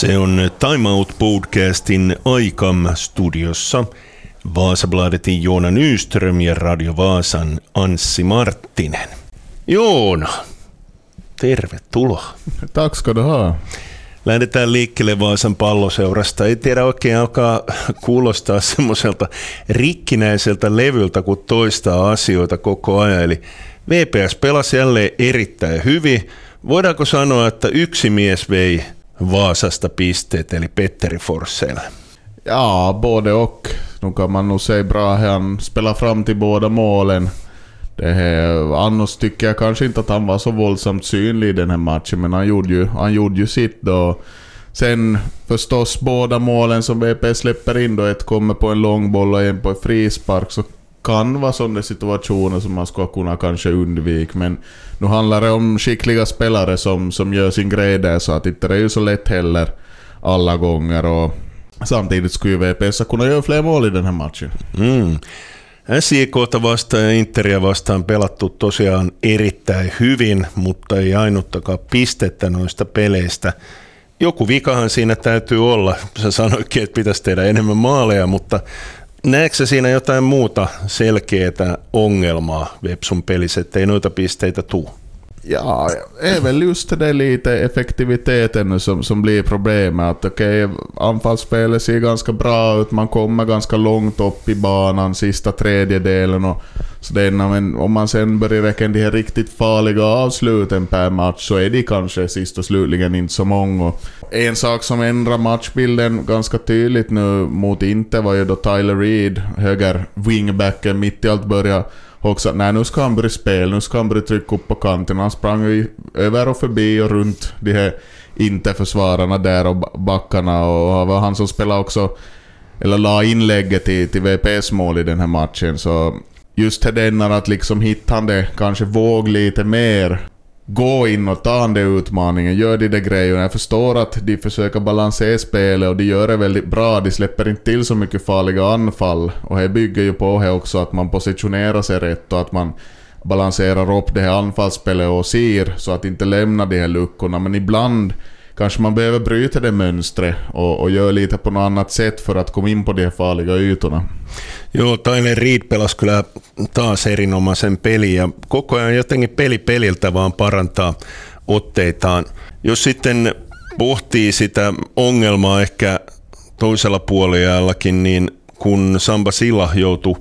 Se on Time Out Podcastin Aikam studiossa Vaasabladetin Joona Nyström ja Radio Vaasan Anssi Marttinen. Joona, tervetuloa. Tack ska du ha. Lähdetään liikkeelle Vaasan palloseurasta. Ei tiedä oikein alkaa kuulostaa semmoiselta rikkinäiseltä levyltä, kun toistaa asioita koko ajan. Eli VPS pelasi jälleen erittäin hyvin. Voidaanko sanoa, että yksi mies vei Vaasasta pisteet, eli Petteri Forssell? Ja, både och. Nu kan man nog säga bra. Han spelar fram till båda målen. Det här, annars tycker jag kanske inte att han var så våldsamt synlig i den här matchen, men han gjorde ju, han gjorde ju sitt då. Sen förstås båda målen som VP släpper in då, ett kommer på en lång boll och en på en frispark, så kan vara sådana situationer som man skulle kunna kanske undvika, men nu handlar det om skickliga spelare som, som gör sin grej där, så att inte det är ju så lätt heller alla gånger. Och samtidigt skulle ju VPS kunna göra fler mål i den här matchen. Mm. SJKta vastaan ja Interia vastaan pelattu tosiaan erittäin hyvin, mutta ei ainuttakaan pistettä noista peleistä. Joku vikahan siinä täytyy olla. Sä sanoitkin, että pitäisi tehdä enemmän maaleja, mutta näetkö siinä jotain muuta selkeää ongelmaa Vepsun pelissä, että ei noita pisteitä tule? Ja, är väl just det lite effektiviteten som, som blir problemet. Att okej, okay, anfallsspelet ser ganska bra ut, man kommer ganska långt upp i banan, sista tredjedelen och sådär. Men om man sen börjar räkna de här riktigt farliga avsluten per match så är de kanske sist och slutligen inte så många. En sak som ändrar matchbilden ganska tydligt nu mot Inter var ju då Tyler Reed, höger wingbacken, mitt i allt började också att nej, nu ska han börja spela, nu ska han börja trycka upp på kanten. Han sprang ju över och förbi och runt de här inte-försvararna där och backarna och var han som spelade också, eller la inlägget till, till VPS mål i den här matchen. Så just det den att liksom hitta han det, kanske våg lite mer gå in och ta den där utmaningen, gör de där grejerna. Jag förstår att de försöker balansera spelet och de gör det väldigt bra. De släpper inte till så mycket farliga anfall. Och det bygger ju på det också att man positionerar sig rätt och att man balanserar upp det här anfallsspelet och ser så att inte lämna de här luckorna. Men ibland kanske man behöver bryta det mönstret och, och göra lite på något annat sätt för att komma in på de farliga ytorna. Joo, Tyler Reed pelasi kyllä taas erinomaisen peli ja koko ajan jotenkin peli peliltä vaan parantaa otteitaan. Jos sitten pohtii sitä ongelmaa ehkä toisella puoliajallakin, niin kun Samba Silla joutui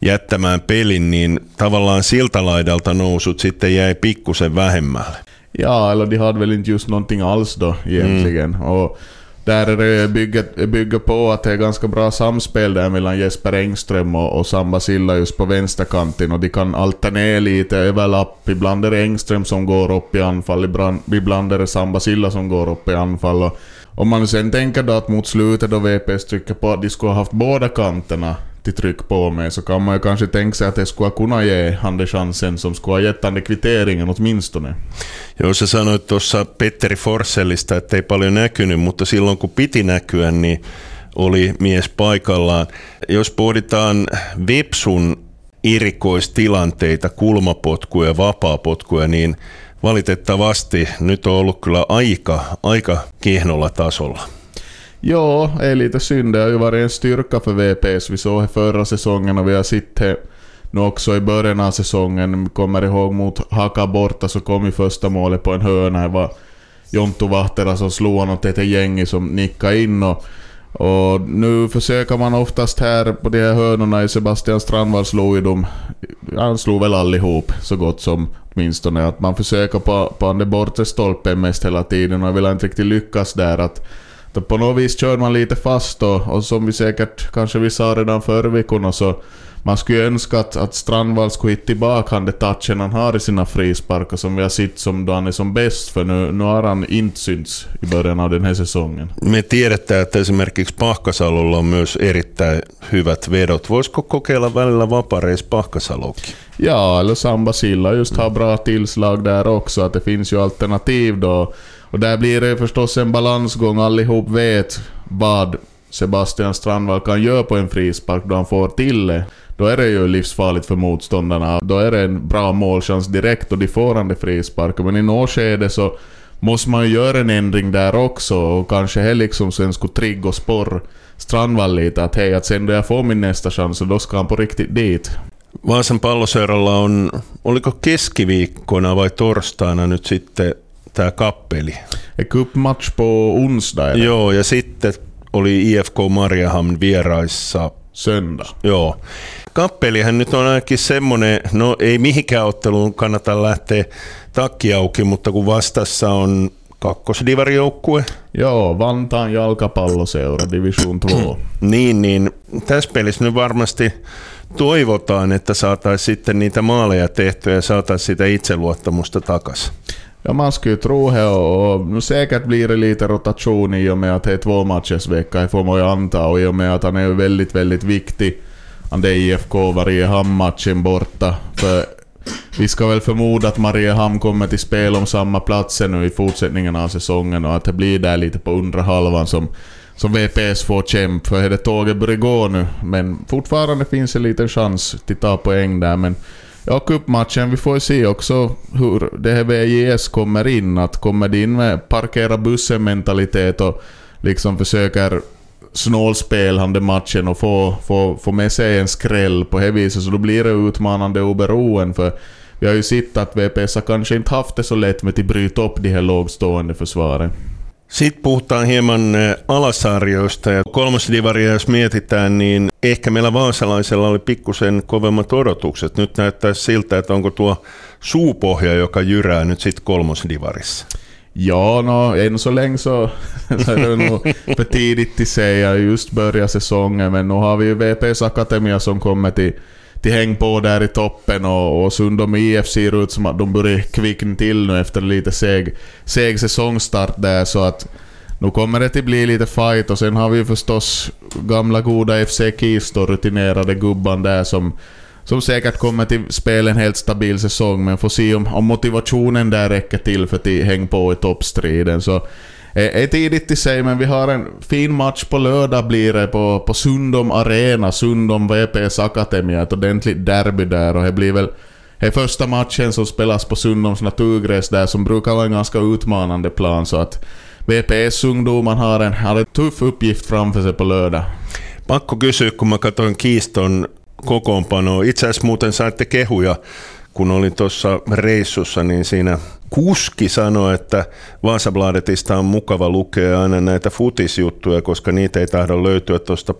jättämään pelin, niin tavallaan siltä laidalta nousut sitten jäi pikkusen vähemmälle. Ja, eller de hade väl inte just någonting alls då egentligen. Mm. Och där är det bygger, bygger på att det är ganska bra samspel där mellan Jesper Engström och, och Samba Silla just på vänsterkanten och de kan alternera lite överlapp. Ibland är det Engström som går upp i anfall, ibland, ibland är det Samba Silla som går upp i anfall. Och om man sen tänker då att mot slutet då VPS trycker på att de skulle ha haft båda kanterna till tryck på mig så kan man ju kanske tänka sig att det skulle kunna ge han chansen som skulle ha gett han kvitteringen åtminstone. Joo, sä sanoit tuossa Petteri Forsellista, että ei paljon näkynyt, mutta silloin kun piti näkyä, niin oli mies paikallaan. Jos pohditaan Vepsun erikoistilanteita, kulmapotkuja, vapaapotkuja, niin valitettavasti nyt on ollut kyllä aika, aika kehnolla tasolla. Ja, är lite synd. Det har ju varit en styrka för VPS. Vi såg det förra säsongen och vi har sett det nu också i början av säsongen. Kommer ihåg mot Haka borta så kom ju första målet på en hörna. Det var Jonttu Vahtera som slog honom till ett gäng som nickade in. Och, och nu försöker man oftast här på de här hörnorna Sebastian Strandvall slog ju dem. Han slog väl allihop så gott som åtminstone. Att man försöker på, på den bortre stolpen mest hela tiden och vill inte riktigt lyckas där. att på något vis kör man lite fast och, och som vi säkert kanske vi sa redan förra veckan så man skulle önska att, att Strandvall skulle hitta tillbaka han det touchen han har i sina frisparkar som vi har sett som då han är som bäst för nu, nu har han inte synts i början av den här säsongen. Me tiedetään, että esimerkiksi Pahkasalolla on myös erittäin hyvät vedot. Voisiko kokeilla välillä vapareis Pahkasalokin? Ja, eller Samba Silla just har bra tillslag där också, att det finns ju alternativ då och där blir det förstås en balansgång. Allihop vet vad Sebastian Strandvall kan göra på en frispark då han får till det. Då är det ju livsfarligt för motståndarna. Då är det en bra målchans direkt och de får han det frisparken. Men i något skede så måste man ju göra en ändring där också och kanske här liksom sen skulle trigga och sporr Strandvall lite att hej, att sen då jag får min nästa chans så då ska han på riktigt dit. Vaasan palloseuralla on, oliko keskiviikkona vai torstaina nyt sitten tämä kappeli? Ett cupmatch på onsdag eller? Joo, ja sitten oli IFK Mariehamn vieraissa Söndag. Joo. Kappelihan nyt on ainakin semmoinen, no ei mihinkään otteluun kannata lähteä takki auki, mutta kun vastassa on kakkosdivarijoukkue. Joo, Vantaan jalkapalloseura Division 2. niin, niin tässä pelissä nyt varmasti toivotaan, että saataisiin sitten niitä maaleja tehtyä ja saataisiin sitä itseluottamusta takaisin. Ja man skulle ju tro det och, och säkert blir det lite rotation i och med att det är två matchers vecka, får man ju anta, och i och med att han är väldigt, väldigt viktig. Han är IFK Mariehamn-matchen borta. För vi ska väl förmoda att Mariehamn kommer till spel om samma platser nu i fortsättningen av säsongen och att det blir där lite på undre halvan som, som VPS får kämpa. För är det tåget börjar gå nu, men fortfarande finns en liten chans till ta poäng där. Men ja, cupmatchen, vi får ju se också hur det här VJS kommer in. Att kommer det in med parkera bussen-mentalitet och liksom försöker snålspelande matchen och få, få, få med sig en skräll på det viset, så då blir det utmanande oberoende. För vi har ju sett att VPS har kanske inte haft det så lätt med att bryta upp de här lågstående försvaren. Sitten puhutaan hieman eh, alasarjoista ja kolmosdivaria jos mietitään, niin ehkä meillä vaasalaisella oli pikkusen kovemmat odotukset. Nyt näyttää siltä, että onko tuo suupohja, joka jyrää nyt sitten kolmosdivarissa. Ja, no, än så länge så, så är det nog för tidigt att säga. Just börja säsongen, men nu har vi ju VPS Akademia som kommer till, till häng på där i toppen och, och Sundom IF ser ut som att de börjar kvickna till nu efter lite seg, seg säsongstart där så att nu kommer det att bli lite fight och sen har vi ju förstås gamla goda FC Kista rutinerade gubban där som som säkert kommer till spela en helt stabil säsong, men får se om, om motivationen där räcker till för att hänga på i toppstriden. Så är, är tidigt i sig, men vi har en fin match på lördag blir det på, på Sundom Arena, Sundom VPS Akademia, ett ordentligt derby där och det blir väl det är första matchen som spelas på Sundoms naturgräs där som brukar vara en ganska utmanande plan så att VPS-ungdomar har en, har en tuff uppgift framför sig på lördag. Pakko kysyä, kun mä katsoin Kiiston kokoonpanoa. Itse asiassa muuten saitte kehuja, kun olin tuossa reissussa, niin siinä kuski sanoi, että Vaasabladetista on mukava lukea aina näitä futisjuttuja, koska niitä ei tahdo löytyä tuosta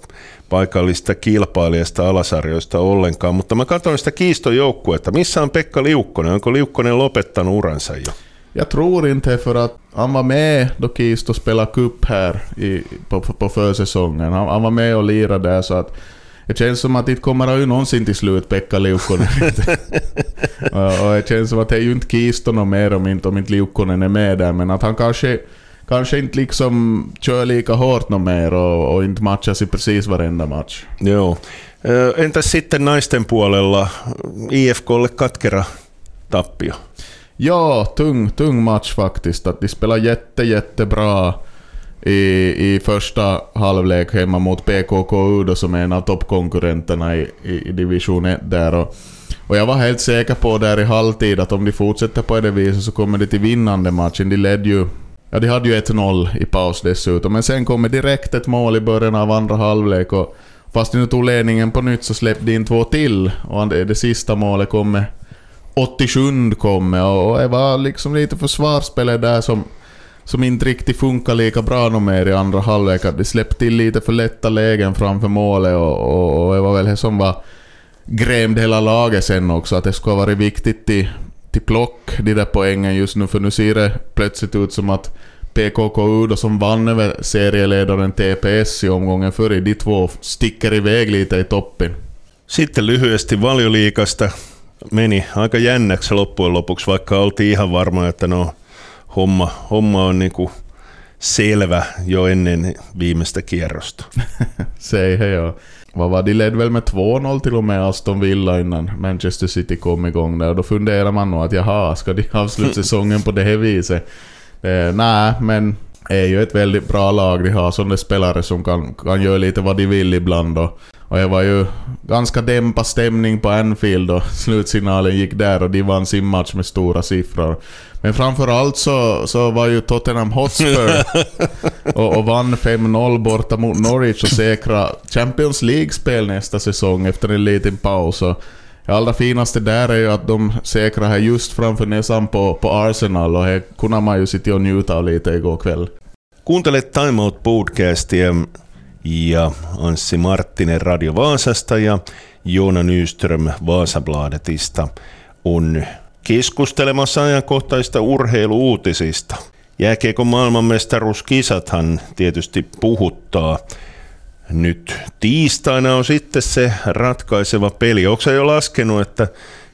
paikallista kilpailijasta alasarjoista ollenkaan. Mutta mä katsoin sitä Kiiston joukkuetta. Missä on Pekka Liukkonen? Onko Liukkonen lopettanut uransa jo? Jag tror inte för att han var med då Kisto spelade cup här i, på, på försäsongen. Han, han var med och lirade där så att det känns som att det kommer ju någonsin till slut Pekka Liukkonen. och, det känns som att det är ju inte Kisto något mer om inte, om inte Liukkonen är med där, men att han kanske kanske inte liksom kör lika hårt något mer och, och inte matchas i precis varenda match. Joo. Entäs sitten naisten puolella IFKlle katkera tappio? Ja, tung, tung match faktiskt. Att de spelar jätte, jättebra i, i första halvlek hemma mot PKK Udo som är en av toppkonkurrenterna i, i, i division 1 där. Och, och jag var helt säker på där i halvtid att om de fortsätter på det viset så kommer de till vinnande matchen. De ledde ju... Ja, de hade ju 1-0 i paus dessutom, men sen kommer direkt ett mål i början av andra halvlek och fast de nu tog ledningen på nytt så släppte de in två till och det, det sista målet kommer... 87 kommer. och det var liksom lite försvarsspelet där som som inte riktigt funkar lika bra nog mer i andra halvlek. Att de släppte till lite för lätta lägen framför målet och, och, och det var väl det som var grämde hela laget sen också. Att det skulle ha varit viktigt till, till plock, de där poängen just nu. För nu ser det plötsligt ut som att PKK Udo som vann över serieledaren TPS i omgången före, de två sticker iväg lite i toppen. Sitten lyhyesti valioliikasta meni aika jännäksi loppujen lopuksi, vaikka oltiin ihan varma, että no homma, homma on niinku selvä jo ennen viimeistä kierrosta. Säg det ja. Vad var de ledde väl med 2-0 till och med Aston Villa innan Manchester City kom igång där. Och då funderar man nog att jaha, ska de avsluta säsongen på det här viset? Eh, nej, men är ju ett väldigt bra lag de har sådana spelare som kan, kan göra lite vad de vill ibland. Och, Och det var ju ganska dämpad stämning på Anfield och slutsignalen gick där och de vann sin match med stora siffror. Men framförallt så, så var ju Tottenham Hotspur och, och vann 5-0 borta mot Norwich och säkra Champions League-spel nästa säsong efter en liten paus. Och det allra finaste där är ju att de säkrar här just framför näsan på, på Arsenal och det kunde man ju sitta och njuta av lite igår kväll. Kuuntelet Time Out podcastia ja Anssi Marttinen Radio Vaasasta ja Joona Nyström Vaasabladetista on keskustelemassa ajankohtaista urheiluuutisista. Jääkiekon maailmanmestaruuskisathan tietysti puhuttaa. Nyt tiistaina on sitten se ratkaiseva peli. Onko jo laskenut, että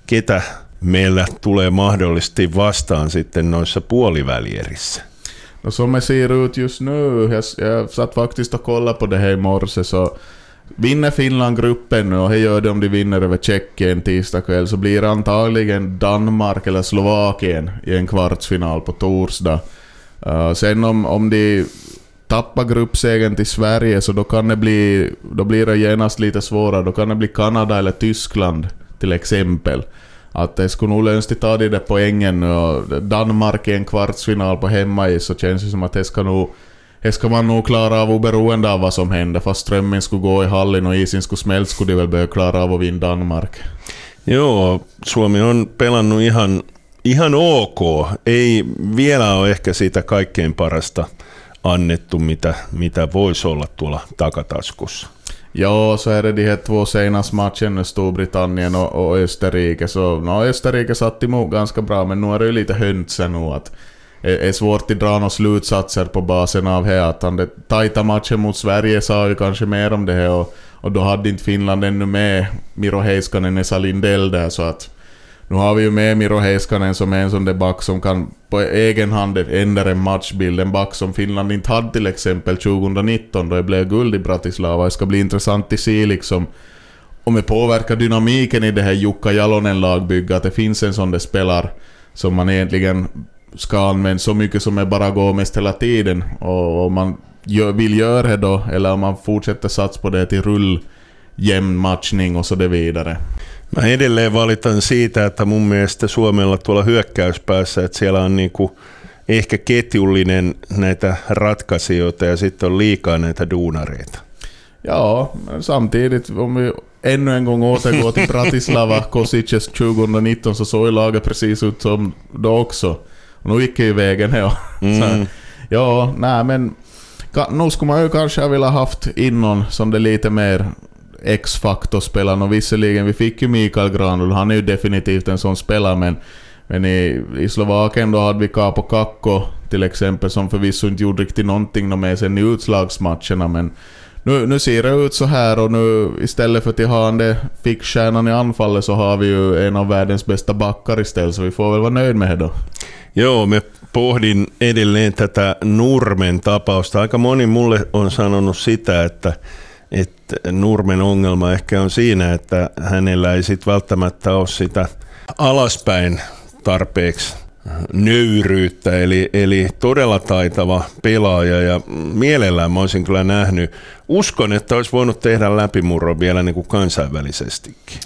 ketä meillä tulee mahdollisesti vastaan sitten noissa puolivälierissä? Och som det ser ut just nu, jag, jag satt faktiskt och kollade på det här i morse, så vinner Finland gruppen nu, och det gör de om de vinner över Tjeckien tisdag kväll, så blir det antagligen Danmark eller Slovakien i en kvartsfinal på torsdag. Uh, sen om, om de tappar gruppsegern till Sverige, så då kan det bli, då blir det genast lite svårare, då kan det bli Kanada eller Tyskland till exempel. Att det skulle nog lönstigt ta de där poängen och Danmark i en kvartsfinal på hemmais så känns det som att det ska nog det ska man nog klara av oberoende av vad som händer. Fast strömmen skulle gå i hallin och isen skulle smält skulle de väl börja klara av att vinna Danmark. Joo, Suomi on pelannut ihan, ihan ok. Ei vielä ole ehkä siitä kaikkein parasta annettu, mitä, mitä voisi olla tuolla takataskussa. Ja, så är det de här två senaste matcherna, Storbritannien och, och Österrike. Så no, Österrike satt emot ganska bra, men nu är det ju lite hönse nu att det är svårt att dra några slutsatser på basen av det. Att han, det tajta matchen mot Sverige sa ju kanske mer om det här och, och då hade inte Finland ännu med Miro Heiskanen och Salindell där så att nu har vi ju med Miro Heiskanen som är en sån där back som kan på egen hand ändra en matchbild. En back som Finland inte hade till exempel 2019 då det blev guld i Bratislava. Det ska bli intressant att se liksom om det påverkar dynamiken i det här Jukka Jalonen-lagbygget. Att det finns en sån där spelare som man egentligen ska använda så mycket som det bara går mest hela tiden. Och om man vill göra det då, eller om man fortsätter satsa på det till rull, jämn matchning och så det vidare. Mä edelleen valitan siitä, että mun mielestä Suomella tuolla hyökkäyspäässä, että siellä on niinku ehkä ketjullinen näitä ratkaisijoita ja sitten on liikaa näitä duunareita. Ja, samtidigt om vi ännu en gång återgår till Bratislava, Kosic's 2019 så såg laget precis ut som då också. Och nu gick det ju vägen ja. Mm. Så, ja, nej men nu skulle man ju kanske ha velat haft innan som det lite mer X-faktor-spelaren och visserligen vi fick ju Mikael Granlund, han är ju definitivt en sån spelare men, men i, i Slovakien då hade vi Capo Kakko till exempel som förvisso inte gjorde riktigt någonting med sen i utslagsmatcherna men nu, nu ser det ut så här och nu istället för att ha den fickstjärnan i anfallet så har vi ju en av världens bästa backar istället så vi får väl vara nöjd med det då. Joo, me pohdin edelleen tätä Nurmen tapausta. Aika moni mulle on sanonut sitä, että että Nurmen ongelma ehkä on siinä, että hänellä ei sitten välttämättä ole sitä alaspäin tarpeeksi nöyryyttä, eli, eli todella taitava pelaaja ja mielellään mä olisin kyllä nähnyt. Uskon, että olisi voinut tehdä läpimurron vielä niin kuin kansainvälisestikin.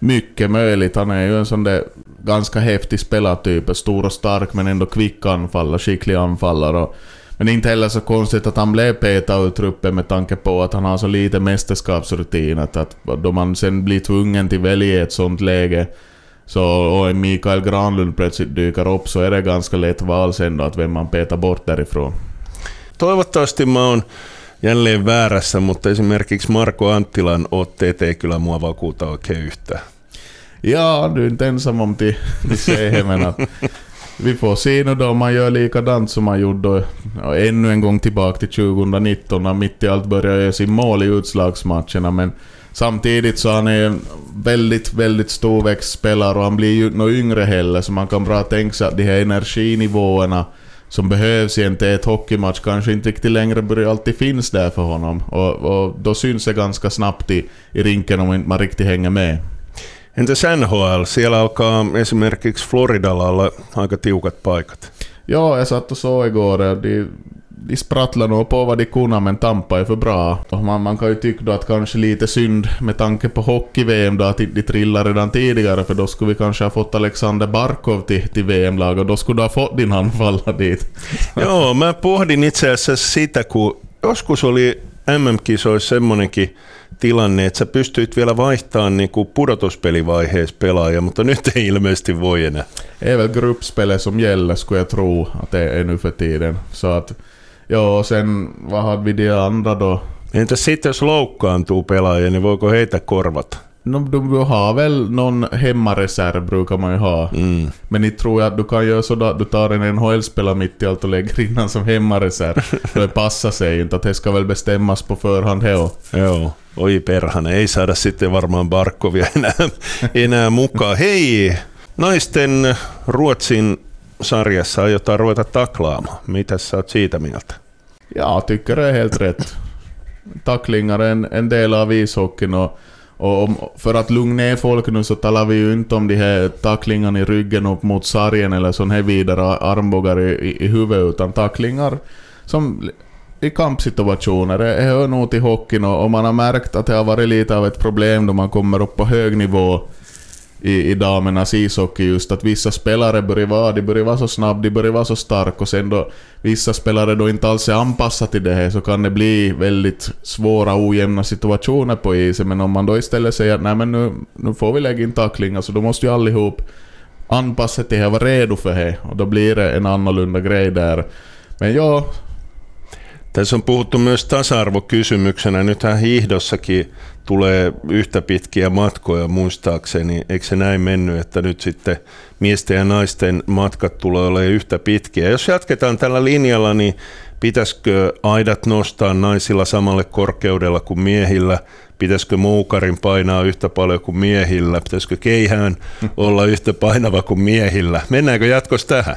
Mycket möjligt. Han är ju en sån där ganska häftig spelartyp. Stor och stark men ändå kvick anfallare, skicklig anfallare. Och Men inte heller så konstigt att han blev petad ur truppen med tanke på att han har så lite mästerskapsrutin. Att, att då man sen blir tvungen till välja ett sånt läge så, och en Mikael Granlund plötsligt dyker upp så är det ganska lätt val sen då att vem man petar bort därifrån. Toivottavasti mä oon jälleen väärässä, mutta esimerkiksi Marko Anttilan otteet ei kyllä mua vakuuta oikein yhtään. Ja, du är inte ensam om till, till se men att vi får se nu då om man gör likadant som man gjorde ja, ännu en gång tillbaka till 2019 när mitt i allt började göra sin mål i utslagsmatcherna. Men samtidigt så han är en väldigt, väldigt storväxt spelare och han blir ju något yngre heller så man kan bra tänka sig att de här energinivåerna som behövs i en tät hockeymatch kanske inte riktigt längre börjar alltid finns där för honom. Och, och då syns det ganska snabbt i, i rinken om man inte riktigt hänger med. Entäs NHL? Siellä alkaa esimerkiksi Floridalla olla aika tiukat paikat. Joo, jag satt och såg igår. De, de sprattlar nog på vad de kunde men Tampa är för bra. Man, man kan ju tycka då att kanske lite synd med tanke på hockey-VM då att de trillar redan tidigare för då skulle vi kanske ha fått Alexander Barkov till, till VM-lag och då skulle du ha fått din anfallare dit. Joo, mä pohdin itse asiassa sitä, kun joskus oli MM-kisoissa semmonenkin tilanne, että sä pystyit vielä vaihtamaan niin kuin pudotuspelivaiheessa pelaajia, mutta nyt ei ilmeisesti voi enää. är väl gruppspelet som gäller skulle jag tro att det är nu för tiden. Så att, ja, och sen vad hade vi de andra då? Entäs sitten jos loukkaantuu pelaajia, niin voiko heitä korvata? No, du, du har väl någon hemmareserv brukar man ju ha. Mm. Men ni tror jag att du kan göra så att du tar en NHL-spelare mitt i allt och lägger in som hemmareserv. det passar sig inte, att det ska väl bestämmas på förhand här. Joo, oi perhana, ei saada sitten varmaan Barkovia enää, enää mukaan. Hei, naisten Ruotsin sarjassa aiotaan ruveta taklaamaan. Mitäs sä oot siitä mieltä? Ja, jag tycker det är helt rätt. Tacklingar är en, en del av ishockeyn och, och om, för att lugna ner folk nu så talar vi ju inte om de här tacklingarna i ryggen upp mot sargen eller sån här vidare armbågar i, i, i huvudet utan tacklingar som i kampsituationer. Det hör nog till hockeyn och, och man har märkt att det har varit lite av ett problem då man kommer upp på hög nivå i, i damernas ishockey just att vissa spelare börjar vara, de börjar vara så snabba, de börjar vara så starka och sen då vissa spelare då inte alls är anpassade till det här så kan det bli väldigt svåra ojämna situationer på isen men om man då istället säger att nej men nu, nu får vi lägga in tacklingar så då måste ju allihop anpassa till det här, vara redo för det och då blir det en annorlunda grej där. Men ja, Tässä on puhuttu myös tasa-arvokysymyksenä. Nythän hiihdossakin tulee yhtä pitkiä matkoja muistaakseni. Eikö se näin mennyt, että nyt sitten miesten ja naisten matkat tulee olemaan yhtä pitkiä? Jos jatketaan tällä linjalla, niin pitäisikö aidat nostaa naisilla samalle korkeudella kuin miehillä? Pitäisikö moukarin painaa yhtä paljon kuin miehillä? Pitäisikö keihään olla yhtä painava kuin miehillä? Mennäänkö jatkossa tähän?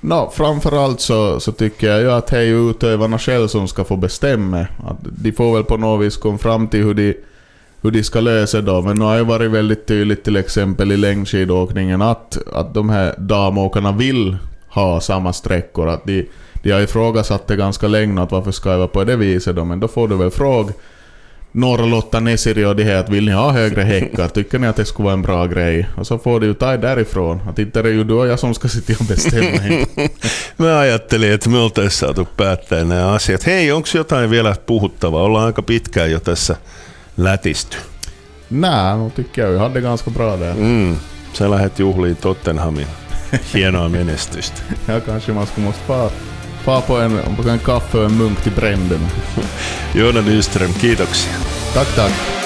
No, framförallt så, så tycker jag ju att det är ju utövarna själva som ska få bestämma. Att de får väl på något vis komma fram till hur de, hur de ska lösa det. Men nu har ju varit väldigt tydligt till exempel i längdskidåkningen att, att de här damåkarna vill ha samma sträckor. Att de, de har ifrågasatt det ganska länge att varför ska jag vara på det viset då. Men då får du väl fråga Norrlotta, Nesiri och det här att vill ni ha högre häckar? Tycker ni att det skulle vara en bra grej? Och så får du ju ta därifrån. Att inte det är ju du och jag som ska sitta och bestämma. Mä ajattelin, että me oltaisiin saatu päättää nämä asiat. Hei, onko jotain vielä puhuttavaa? Ollaan aika pitkään jo tässä lätisty. Nej, nu tycker jag vi hade ganska bra där. Mm. Sä lähdet juhliin Tottenhamin hienoa menestystä. Ja kanske man skulle måste fara på, en, på en kaffe och en munk till Bränden. Joona Nyström, kiitoksia. Tack, tack.